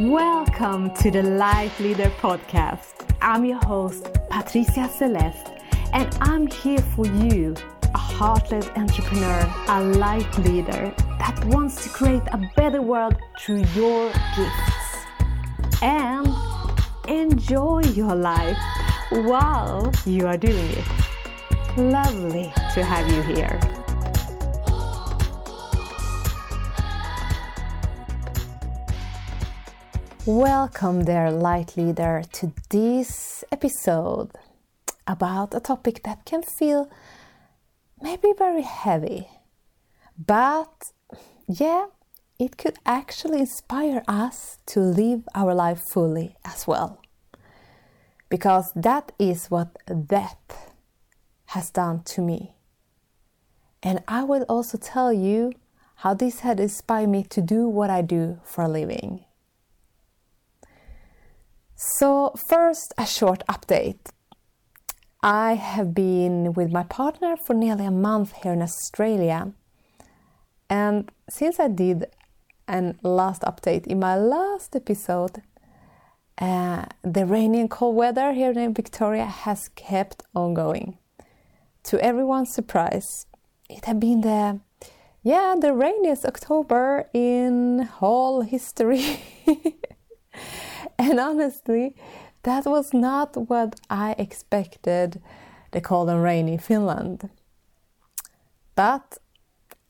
Welcome to the Life Leader Podcast. I'm your host, Patricia Celeste, and I'm here for you, a heart-led entrepreneur, a life leader that wants to create a better world through your gifts. And enjoy your life while you are doing it. Lovely to have you here. Welcome, there, light leader, to this episode about a topic that can feel maybe very heavy, but yeah, it could actually inspire us to live our life fully as well. Because that is what death has done to me. And I will also tell you how this had inspired me to do what I do for a living. So, first, a short update. I have been with my partner for nearly a month here in Australia. And since I did an last update in my last episode, uh, the rainy and cold weather here in Victoria has kept on going. To everyone's surprise, it had been the yeah the rainiest October in whole history. And honestly, that was not what I expected the cold and rainy Finland. But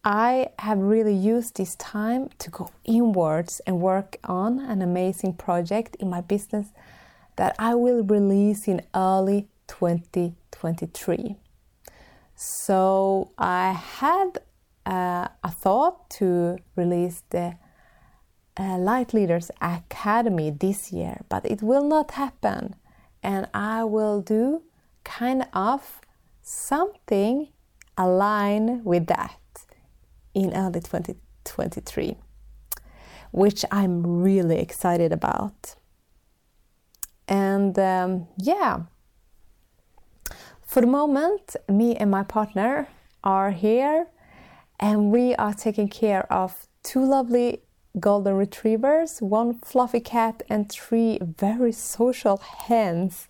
I have really used this time to go inwards and work on an amazing project in my business that I will release in early 2023. So I had uh, a thought to release the uh, Light Leaders Academy this year, but it will not happen. And I will do kind of something align with that in early 2023, which I'm really excited about. And um, yeah, for the moment, me and my partner are here and we are taking care of two lovely golden retrievers, one fluffy cat, and three very social hens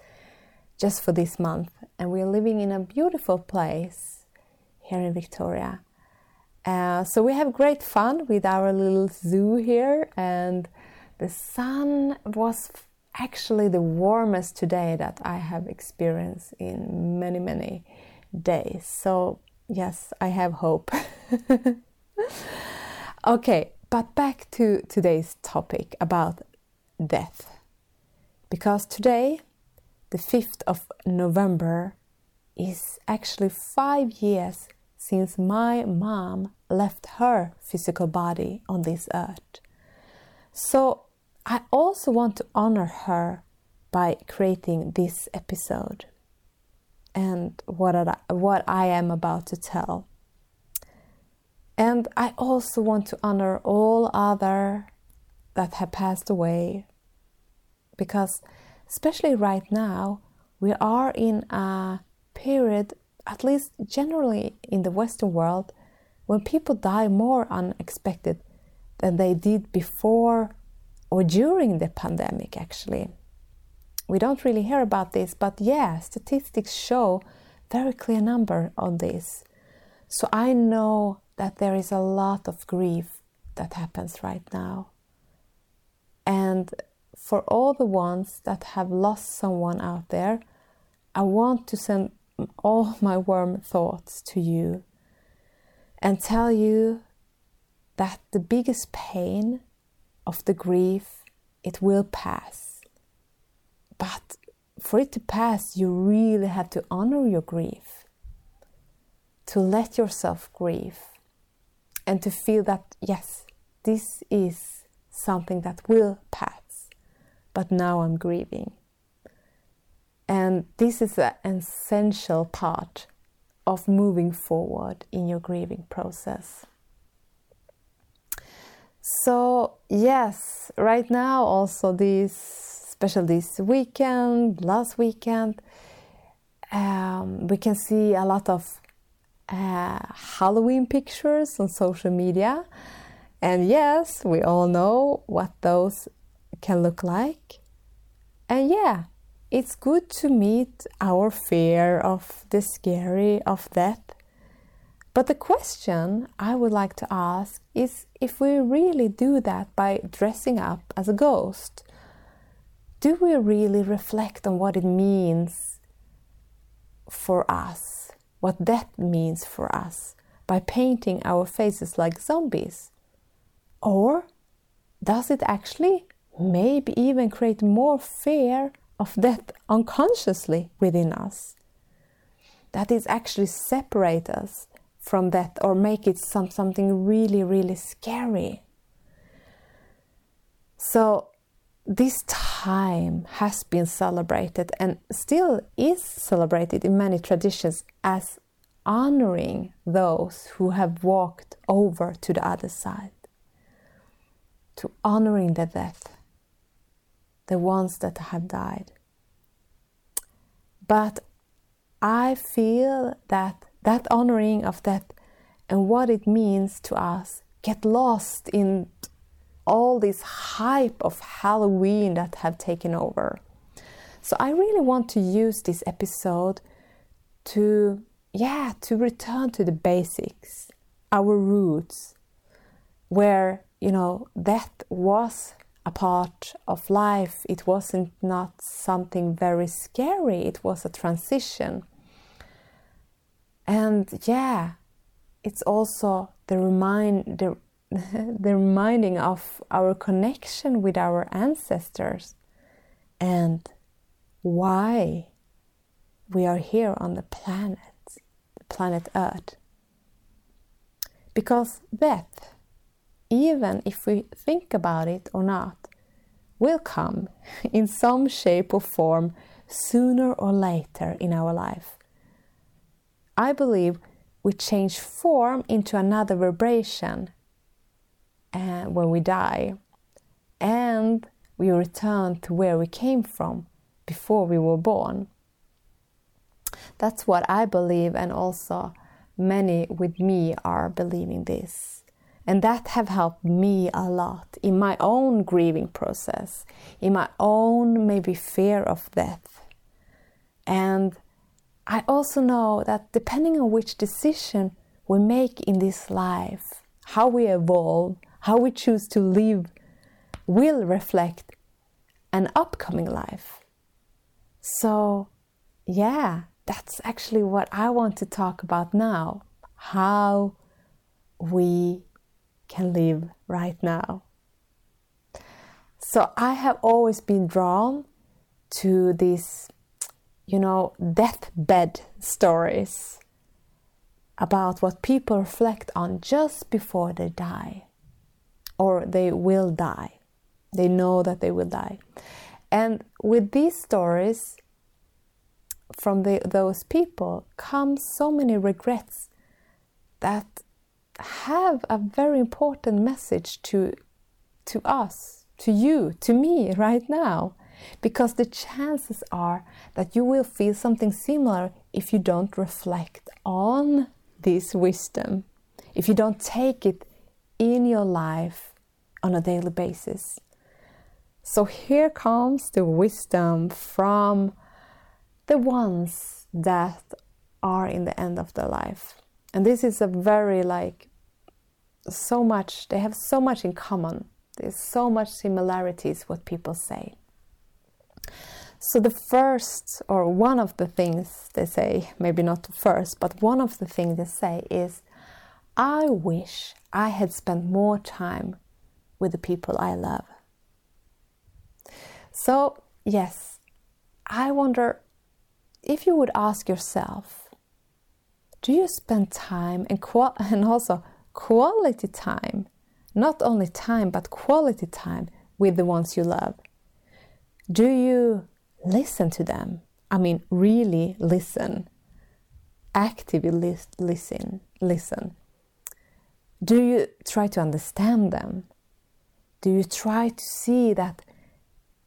just for this month. And we're living in a beautiful place here in Victoria. Uh, so we have great fun with our little zoo here, and the sun was actually the warmest today that I have experienced in many, many days. So, yes, I have hope. okay, but back to today's topic about death. Because today, the 5th of November, is actually five years since my mom left her physical body on this earth. So I also want to honor her by creating this episode and what I, what I am about to tell. And I also want to honor all other that have passed away. Because especially right now we are in a period at least generally in the western world when people die more unexpected than they did before or during the pandemic actually. We don't really hear about this but yeah statistics show very clear number on this. So i know that there is a lot of grief that happens right now. And for all the ones that have lost someone out there, I want to send all my warm thoughts to you and tell you that the biggest pain of the grief it will pass. But for it to pass, you really have to honor your grief, to let yourself grieve and to feel that, yes, this is something that will pass, but now I'm grieving. And this is an essential part of moving forward in your grieving process. So, yes, right now, also this, special this weekend, last weekend, um, we can see a lot of uh, Halloween pictures on social media. And yes, we all know what those can look like. And yeah, it's good to meet our fear of the scary of death. But the question I would like to ask is if we really do that by dressing up as a ghost, do we really reflect on what it means for us, what death means for us, by painting our faces like zombies? Or does it actually maybe even create more fear of death unconsciously within us? That is actually separate us from death or make it some, something really, really scary. So, this time has been celebrated and still is celebrated in many traditions as honoring those who have walked over to the other side, to honoring the death, the ones that have died. But I feel that that honoring of death and what it means to us get lost in all this hype of Halloween that have taken over. So I really want to use this episode to yeah, to return to the basics, our roots, where, you know, death was a part of life. It wasn't not something very scary. It was a transition. And yeah, it's also the remind the, the reminding of our connection with our ancestors and why we are here on the planet, the planet Earth. Because death, even if we think about it or not, will come in some shape or form sooner or later in our life. I believe we change form into another vibration uh, when we die, and we return to where we came from before we were born. That's what I believe, and also many with me are believing this. And that have helped me a lot in my own grieving process, in my own maybe fear of death. And I also know that depending on which decision we make in this life, how we evolve, how we choose to live, will reflect an upcoming life. So, yeah, that's actually what I want to talk about now how we can live right now. So, I have always been drawn to these, you know, deathbed stories about what people reflect on just before they die or they will die. They know that they will die. And with these stories from the, those people come so many regrets that have a very important message to, to us, to you, to me right now because the chances are that you will feel something similar if you don't reflect on this wisdom, if you don't take it in your life on a daily basis. So here comes the wisdom from the ones that are in the end of their life. And this is a very like so much they have so much in common. There's so much similarities what people say. So, the first, or one of the things they say, maybe not the first, but one of the things they say is, I wish I had spent more time with the people I love. So, yes, I wonder if you would ask yourself, do you spend time and, qual- and also quality time, not only time, but quality time with the ones you love? Do you listen to them. I mean, really listen. Actively listen. Listen. Do you try to understand them? Do you try to see that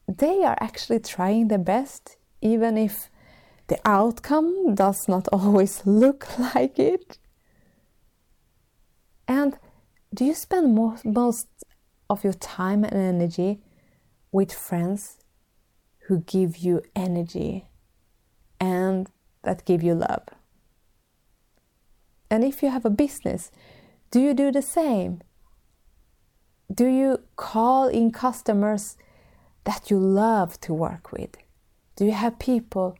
they are actually trying their best, even if the outcome does not always look like it? And do you spend most, most of your time and energy with friends who give you energy and that give you love. And if you have a business, do you do the same? Do you call in customers that you love to work with? Do you have people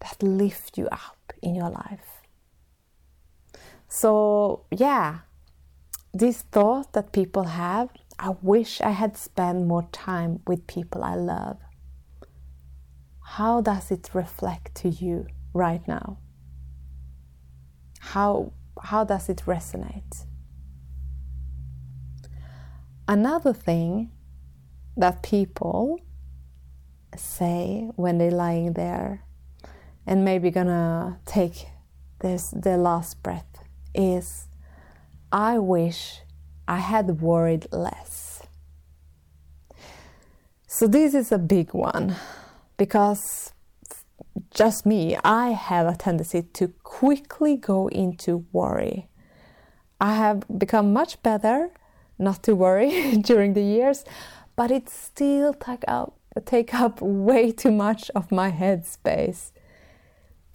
that lift you up in your life? So, yeah, this thought that people have I wish I had spent more time with people I love. How does it reflect to you right now? How, how does it resonate? Another thing that people say when they're lying there and maybe gonna take this their last breath is I wish I had worried less. So this is a big one because just me, I have a tendency to quickly go into worry. I have become much better not to worry during the years, but it still take up take up way too much of my headspace.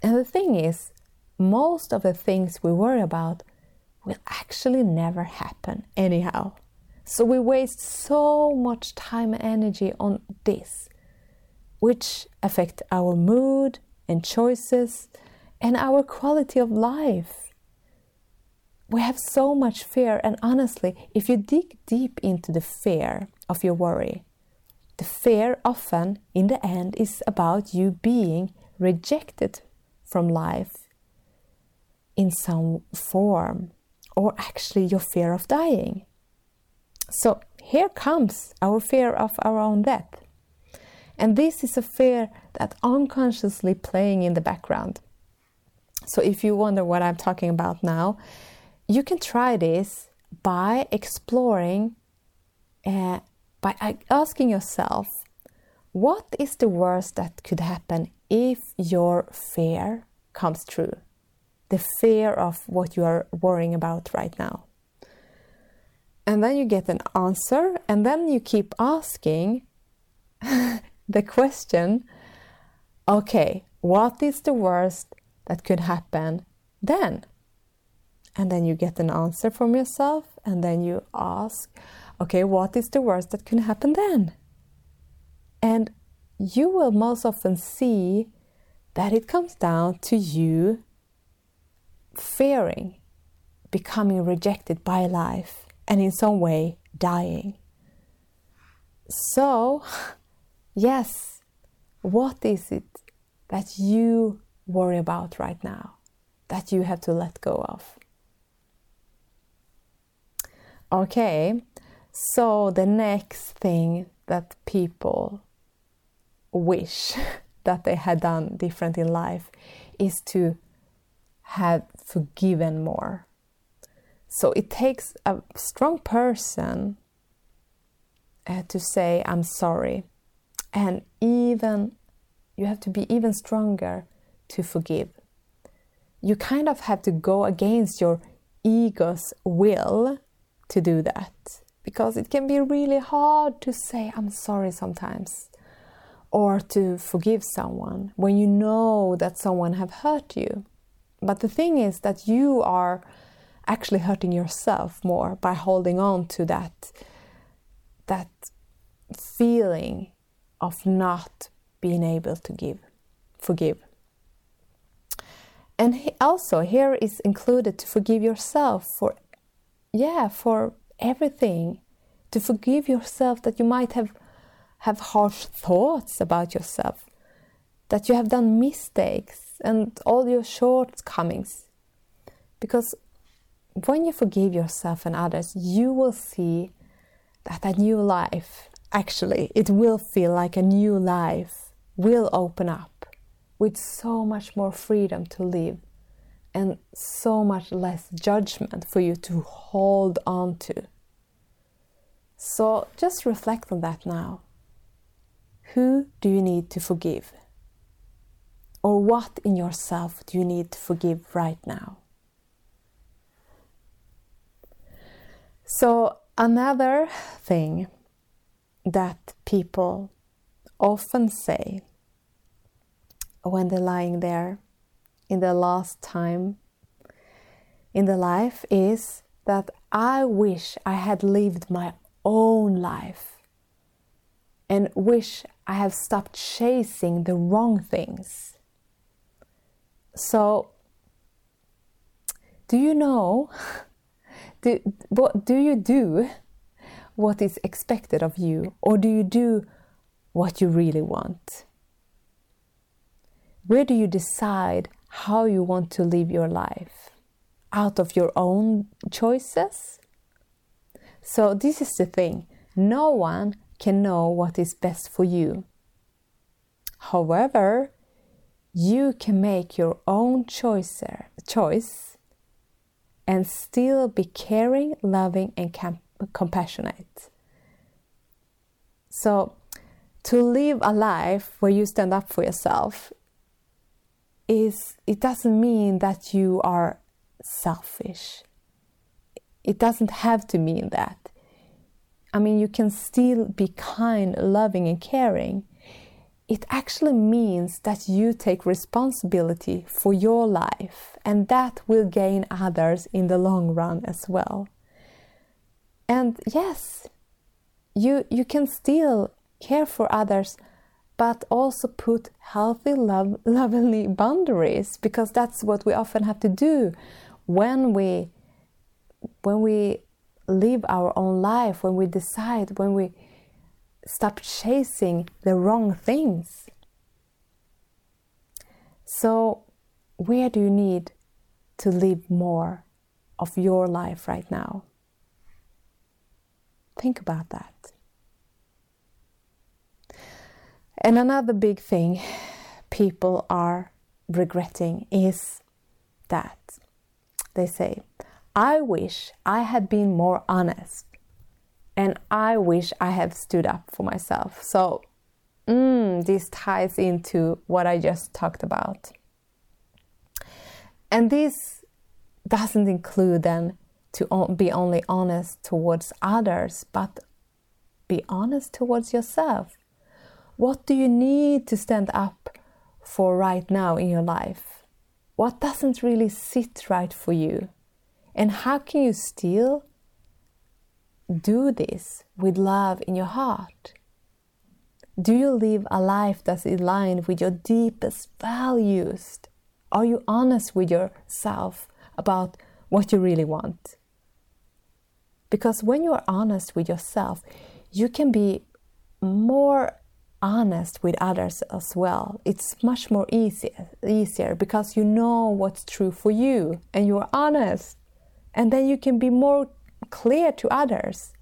And the thing is, most of the things we worry about will actually never happen anyhow. So we waste so much time and energy on this, which affect our mood and choices and our quality of life. We have so much fear, and honestly, if you dig deep into the fear of your worry, the fear often, in the end, is about you being rejected from life in some form or actually your fear of dying. So here comes our fear of our own death. And this is a fear that unconsciously playing in the background. So if you wonder what I'm talking about now, you can try this by exploring, uh, by asking yourself, what is the worst that could happen if your fear comes true? the fear of what you are worrying about right now. And then you get an answer, and then you keep asking the question okay, what is the worst that could happen then? And then you get an answer from yourself, and then you ask, okay, what is the worst that can happen then? And you will most often see that it comes down to you fearing becoming rejected by life and in some way dying. So, yes, what is it that you worry about right now that you have to let go of? Okay, so the next thing that people wish that they had done different in life is to have forgiven more. So it takes a strong person uh, to say, I'm sorry. And even, you have to be even stronger to forgive. You kind of have to go against your ego's will to do that. Because it can be really hard to say, I'm sorry sometimes. Or to forgive someone when you know that someone have hurt you. But the thing is that you are actually hurting yourself more by holding on to that that feeling of not being able to give forgive. And he also here is included to forgive yourself for yeah for everything. To forgive yourself that you might have have harsh thoughts about yourself. That you have done mistakes and all your shortcomings. Because when you forgive yourself and others, you will see that a new life, actually, it will feel like a new life, will open up with so much more freedom to live and so much less judgment for you to hold on to. So just reflect on that now. Who do you need to forgive? Or what in yourself do you need to forgive right now? So, another thing that people often say when they're lying there in the last time in the life is that I wish I had lived my own life and wish I have stopped chasing the wrong things. So, do you know? Do, what do you do what is expected of you, or do you do what you really want? Where do you decide how you want to live your life? Out of your own choices? So, this is the thing no one can know what is best for you. However, you can make your own choice, choice and still be caring, loving, and compassionate. So, to live a life where you stand up for yourself is it doesn't mean that you are selfish. It doesn't have to mean that. I mean, you can still be kind, loving, and caring. It actually means that you take responsibility for your life, and that will gain others in the long run as well. And yes, you, you can still care for others but also put healthy, love, lovely boundaries because that's what we often have to do when we when we live our own life, when we decide, when we stop chasing the wrong things. So, where do you need to live more of your life right now? Think about that. And another big thing people are regretting is that they say, I wish I had been more honest and I wish I had stood up for myself. So, mm, this ties into what I just talked about. And this doesn't include then to be only honest towards others, but be honest towards yourself. What do you need to stand up for right now in your life? What doesn't really sit right for you? And how can you still do this with love in your heart? Do you live a life that's line with your deepest values? Are you honest with yourself about what you really want? Because when you are honest with yourself, you can be more honest with others as well. It's much more easier, easier because you know what's true for you and you're honest. And then you can be more clear to others.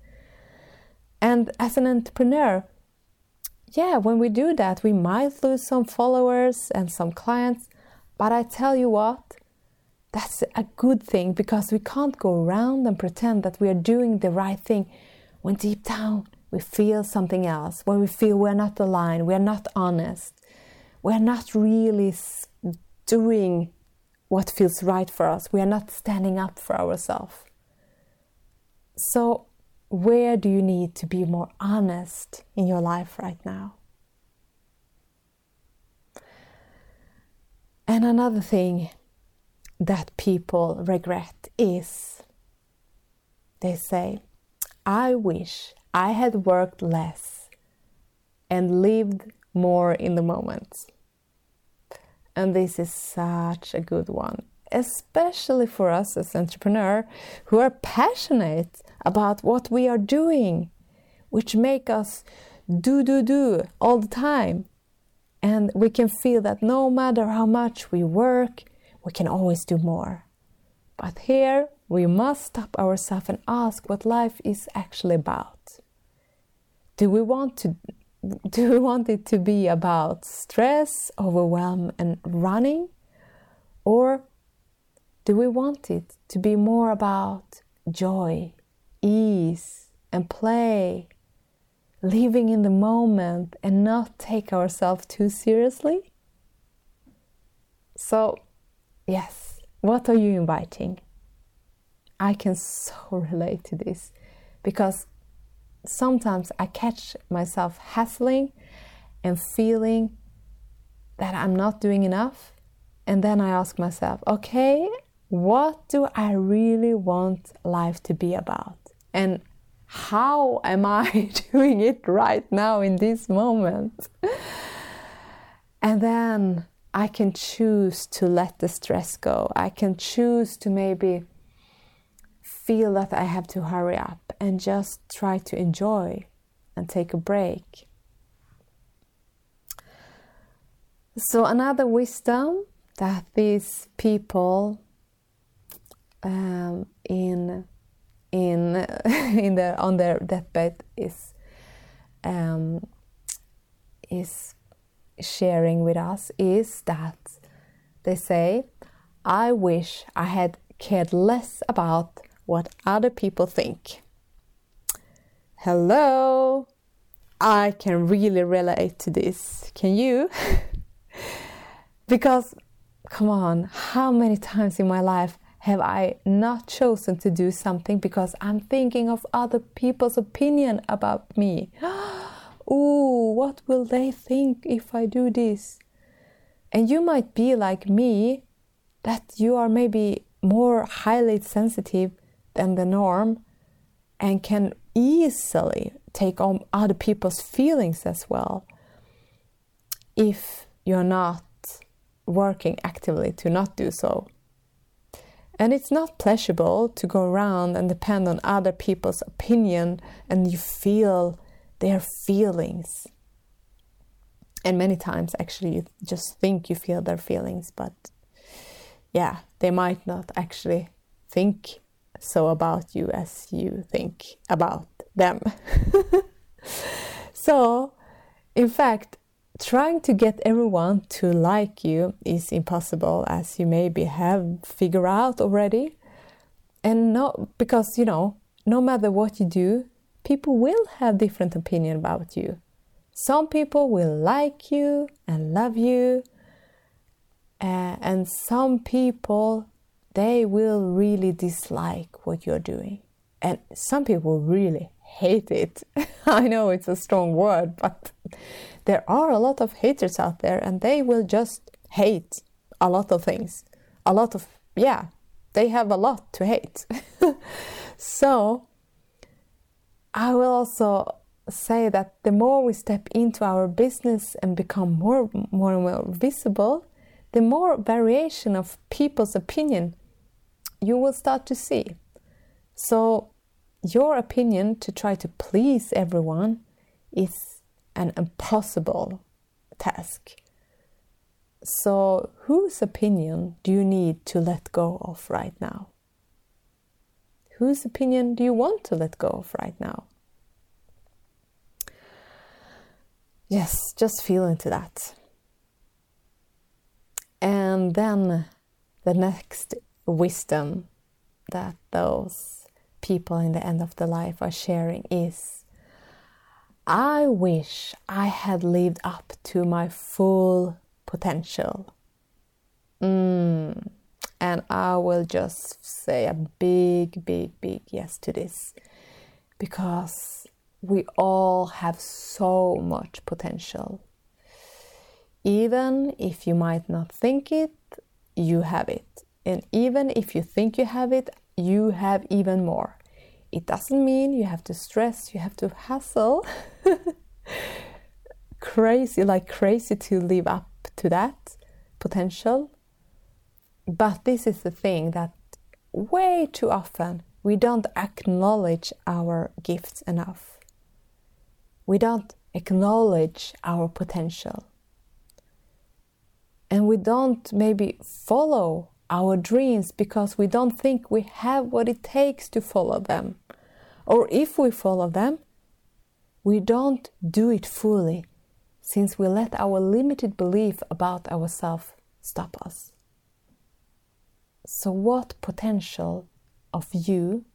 And as an entrepreneur, yeah, when we do that, we might lose some followers and some clients. But I tell you what, that's a good thing because we can't go around and pretend that we are doing the right thing when deep down we feel something else, when we feel we're not aligned, we're not honest, we're not really doing what feels right for us, we are not standing up for ourselves. So, where do you need to be more honest in your life right now? And another thing that people regret is they say, I wish I had worked less and lived more in the moment. And this is such a good one, especially for us as entrepreneurs who are passionate about what we are doing, which make us do, do, do all the time. And we can feel that no matter how much we work, we can always do more. But here we must stop ourselves and ask what life is actually about do we want to do we want it to be about stress, overwhelm, and running? Or do we want it to be more about joy, ease, and play, living in the moment and not take ourselves too seriously? So, yes, what are you inviting? I can so relate to this because sometimes I catch myself hassling and feeling that I'm not doing enough. And then I ask myself, okay, what do I really want life to be about? And how am I doing it right now in this moment? And then I can choose to let the stress go. I can choose to maybe feel that I have to hurry up and just try to enjoy and take a break. So, another wisdom that these people um, in in in the on their deathbed is um, is sharing with us is that they say, "I wish I had cared less about what other people think." Hello, I can really relate to this. Can you? because, come on, how many times in my life have I not chosen to do something because I'm thinking of other people's opinion about me? Ooh, what will they think if I do this? And you might be like me, that you are maybe more highly sensitive than the norm and can easily take on other people's feelings as well if you're not working actively to not do so. And it's not pleasurable to go around and depend on other people's opinion and you feel their feelings. And many times, actually, you just think you feel their feelings, but yeah, they might not actually think so about you as you think about them. so, in fact, trying to get everyone to like you is impossible as you maybe have figured out already and not because you know no matter what you do people will have different opinion about you some people will like you and love you uh, and some people they will really dislike what you're doing and some people really hate it i know it's a strong word but there are a lot of haters out there and they will just hate a lot of things. A lot of, yeah, they have a lot to hate. so, I will also say that the more we step into our business and become more, more and more visible, the more variation of people's opinion you will start to see. So, your opinion to try to please everyone is an impossible task. So, whose opinion do you need to let go of right now? Whose opinion do you want to let go of right now? Yes, just feel into that. And then the next wisdom that those people in the end of the life are sharing is I wish I had lived up to my full potential. Mm. And I will just say a big, big, big yes to this because we all have so much potential. Even if you might not think it, you have it. And even if you think you have it, you have even more. It doesn't mean you have to stress, you have to hustle. crazy, like crazy to live up to that potential. But this is the thing that way too often we don't acknowledge our gifts enough. We don't acknowledge our potential. And we don't maybe follow our dreams because we don't think we have what it takes to follow them. Or if we follow them, we don't do it fully since we let our limited belief about ourselves stop us. So, what potential of you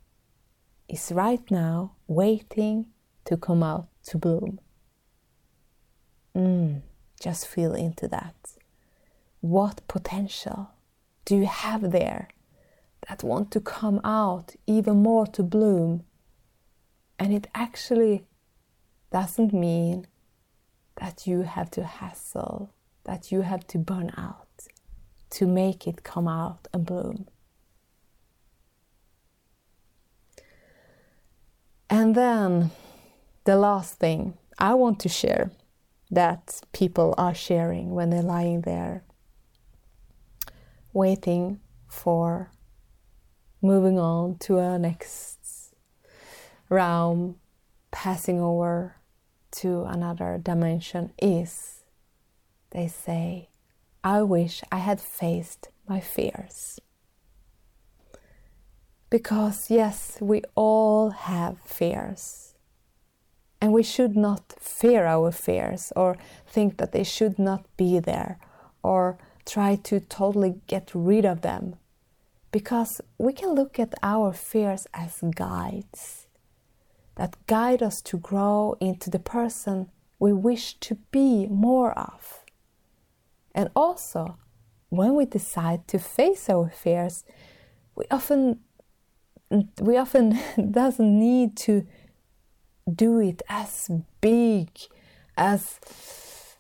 is right now waiting to come out to bloom? Mm, just feel into that. What potential do you have there that want to come out even more to bloom And it actually doesn't mean that you have to hassle, that you have to burn out to make it come out and bloom. And then the last thing I want to share that people are sharing when they're lying there waiting for moving on to a next realm, passing over to another dimension is they say, I wish I had faced my fears. Because, yes, we all have fears. And we should not fear our fears or think that they should not be there or try to totally get rid of them. Because we can look at our fears as guides that guide us to grow into the person we wish to be more of. And also, when we decide to face our fears, we often we often doesn't need to do it as big as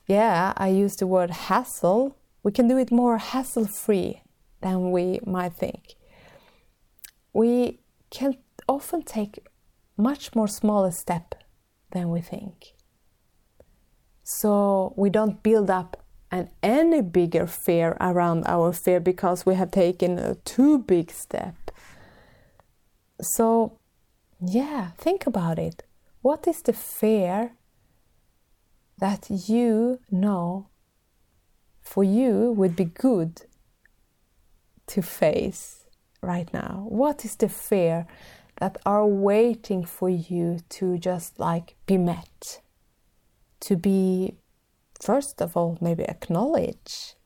yeah, I use the word hassle. We can do it more hassle free than we might think. We can often take much more smaller step than we think. So we don't build up an any bigger fear around our fear because we have taken a too big step. So, yeah, think about it. What is the fear that you know for you would be good to face right now? What is the fear that are waiting for you to just like be met? To be first of all, maybe acknowledge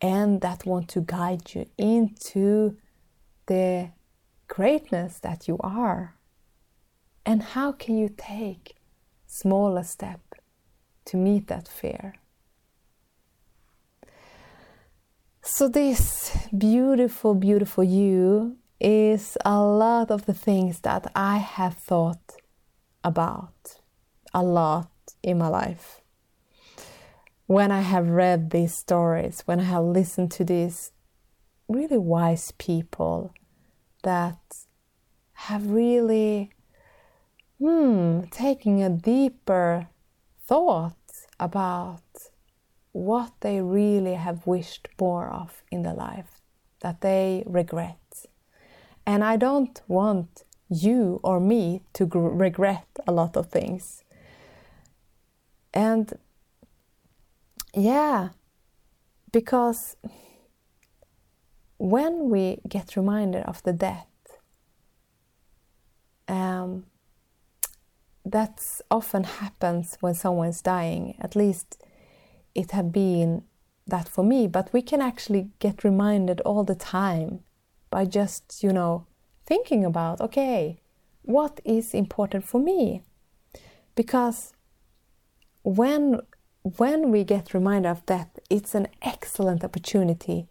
and that want to guide you into the greatness that you are. And how can you take smaller step to meet that fear? So this beautiful, beautiful you is a lot of the things that I have thought about a lot in my life. When I have read these stories, when I have listened to these really wise people that have really hmm, taking a deeper thought about what they really have wished more of in their life, that they regret. And I don't want you or me to regret a lot of things. And yeah, because when we get reminded of the death, um, that often happens when someone's dying. At least it had been that for me, but we can actually get reminded all the time by just, you know, thinking about, okay, what is important for me? Because when when we get reminded of that, it's an excellent opportunity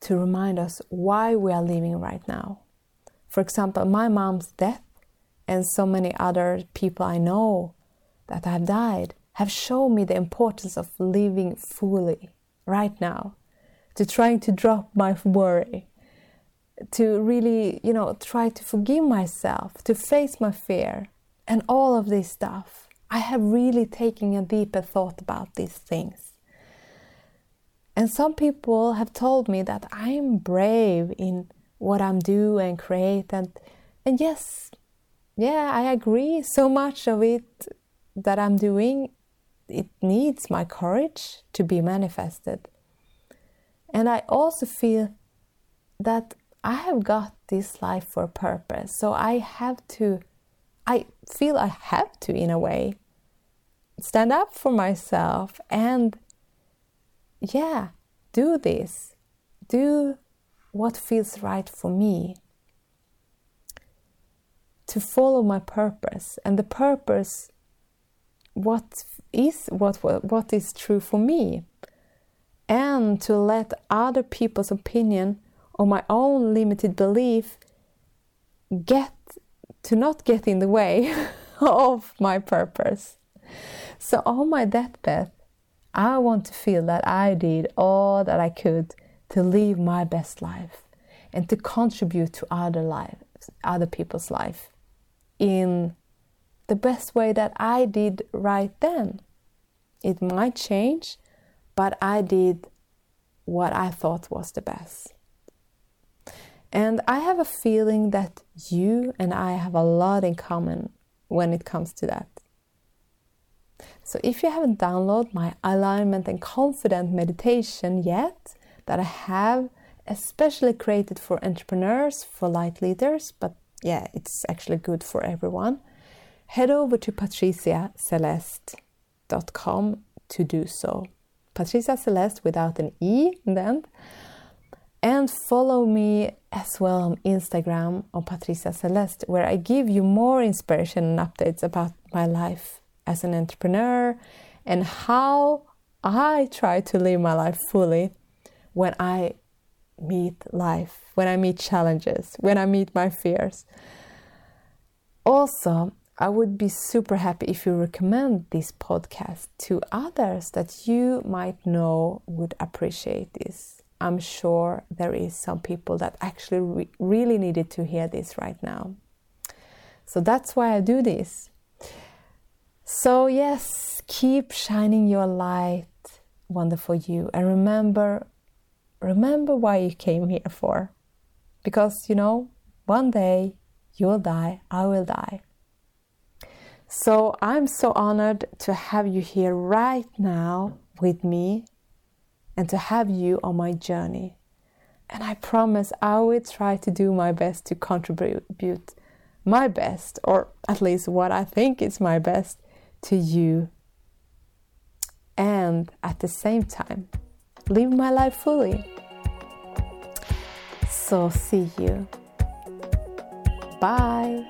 to remind us why we are living right now. For example, my mom's death and so many other people I know that have died have shown me the importance of living fully right now, to trying to drop my worry, to really, you know, try to forgive myself, to face my fear, and all of this stuff I have really taken a deeper thought about these things. And some people have told me that I'm brave in what I'm do and create and and yes, yeah, I agree. So much of it that I'm doing, it needs my courage to be manifested. And I also feel that I have got this life for a purpose. So I have to I feel I have to in a way stand up for myself and yeah, do this. Do what feels right for me. To follow my purpose and the purpose what is what what is true for me and to let other people's opinion or my own limited belief get to not get in the way of my purpose. So, on my deathbed, I want to feel that I did all that I could to live my best life and to contribute to other lives, other people's life in the best way that I did right then. It might change, but I did what I thought was the best. And I have a feeling that you and I have a lot in common when it comes to that. So if you haven't downloaded my alignment and confident meditation yet, that I have especially created for entrepreneurs, for light leaders, but yeah, it's actually good for everyone, head over to patriciaceleste.com to do so. Patricia Celeste without an E in the end. And follow me as well on Instagram on Patricia Celeste, where I give you more inspiration and updates about my life as an entrepreneur and how I try to live my life fully when I meet life, when I meet challenges, when I meet my fears. Also, I would be super happy if you recommend this podcast to others that you might know would appreciate this. I'm sure there is some people that actually re- really needed to hear this right now. So that's why I do this. So, yes, keep shining your light, wonderful you, and remember remember why you came here for. Because, you know, one day you will die, I will die. So I'm so honored to have you here right now with me and to have you on my journey. And I promise I will try to do my best to contribute my best, or at least what I think is my best, to you. And at the same time, live my life fully. So, see you. Bye.